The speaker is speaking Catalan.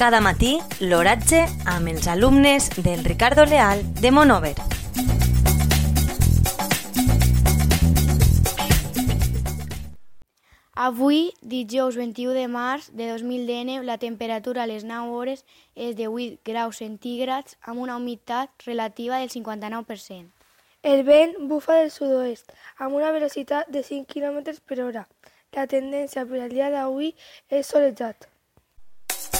Cada matí, l'oratge amb els alumnes del Ricardo Leal de Monover. Avui, dijous 21 de març de 2010, la temperatura a les 9 hores és de 8 graus centígrads amb una humitat relativa del 59%. El vent bufa del sud-oest amb una velocitat de 5 km per hora. La tendència per al dia d'avui és solejat.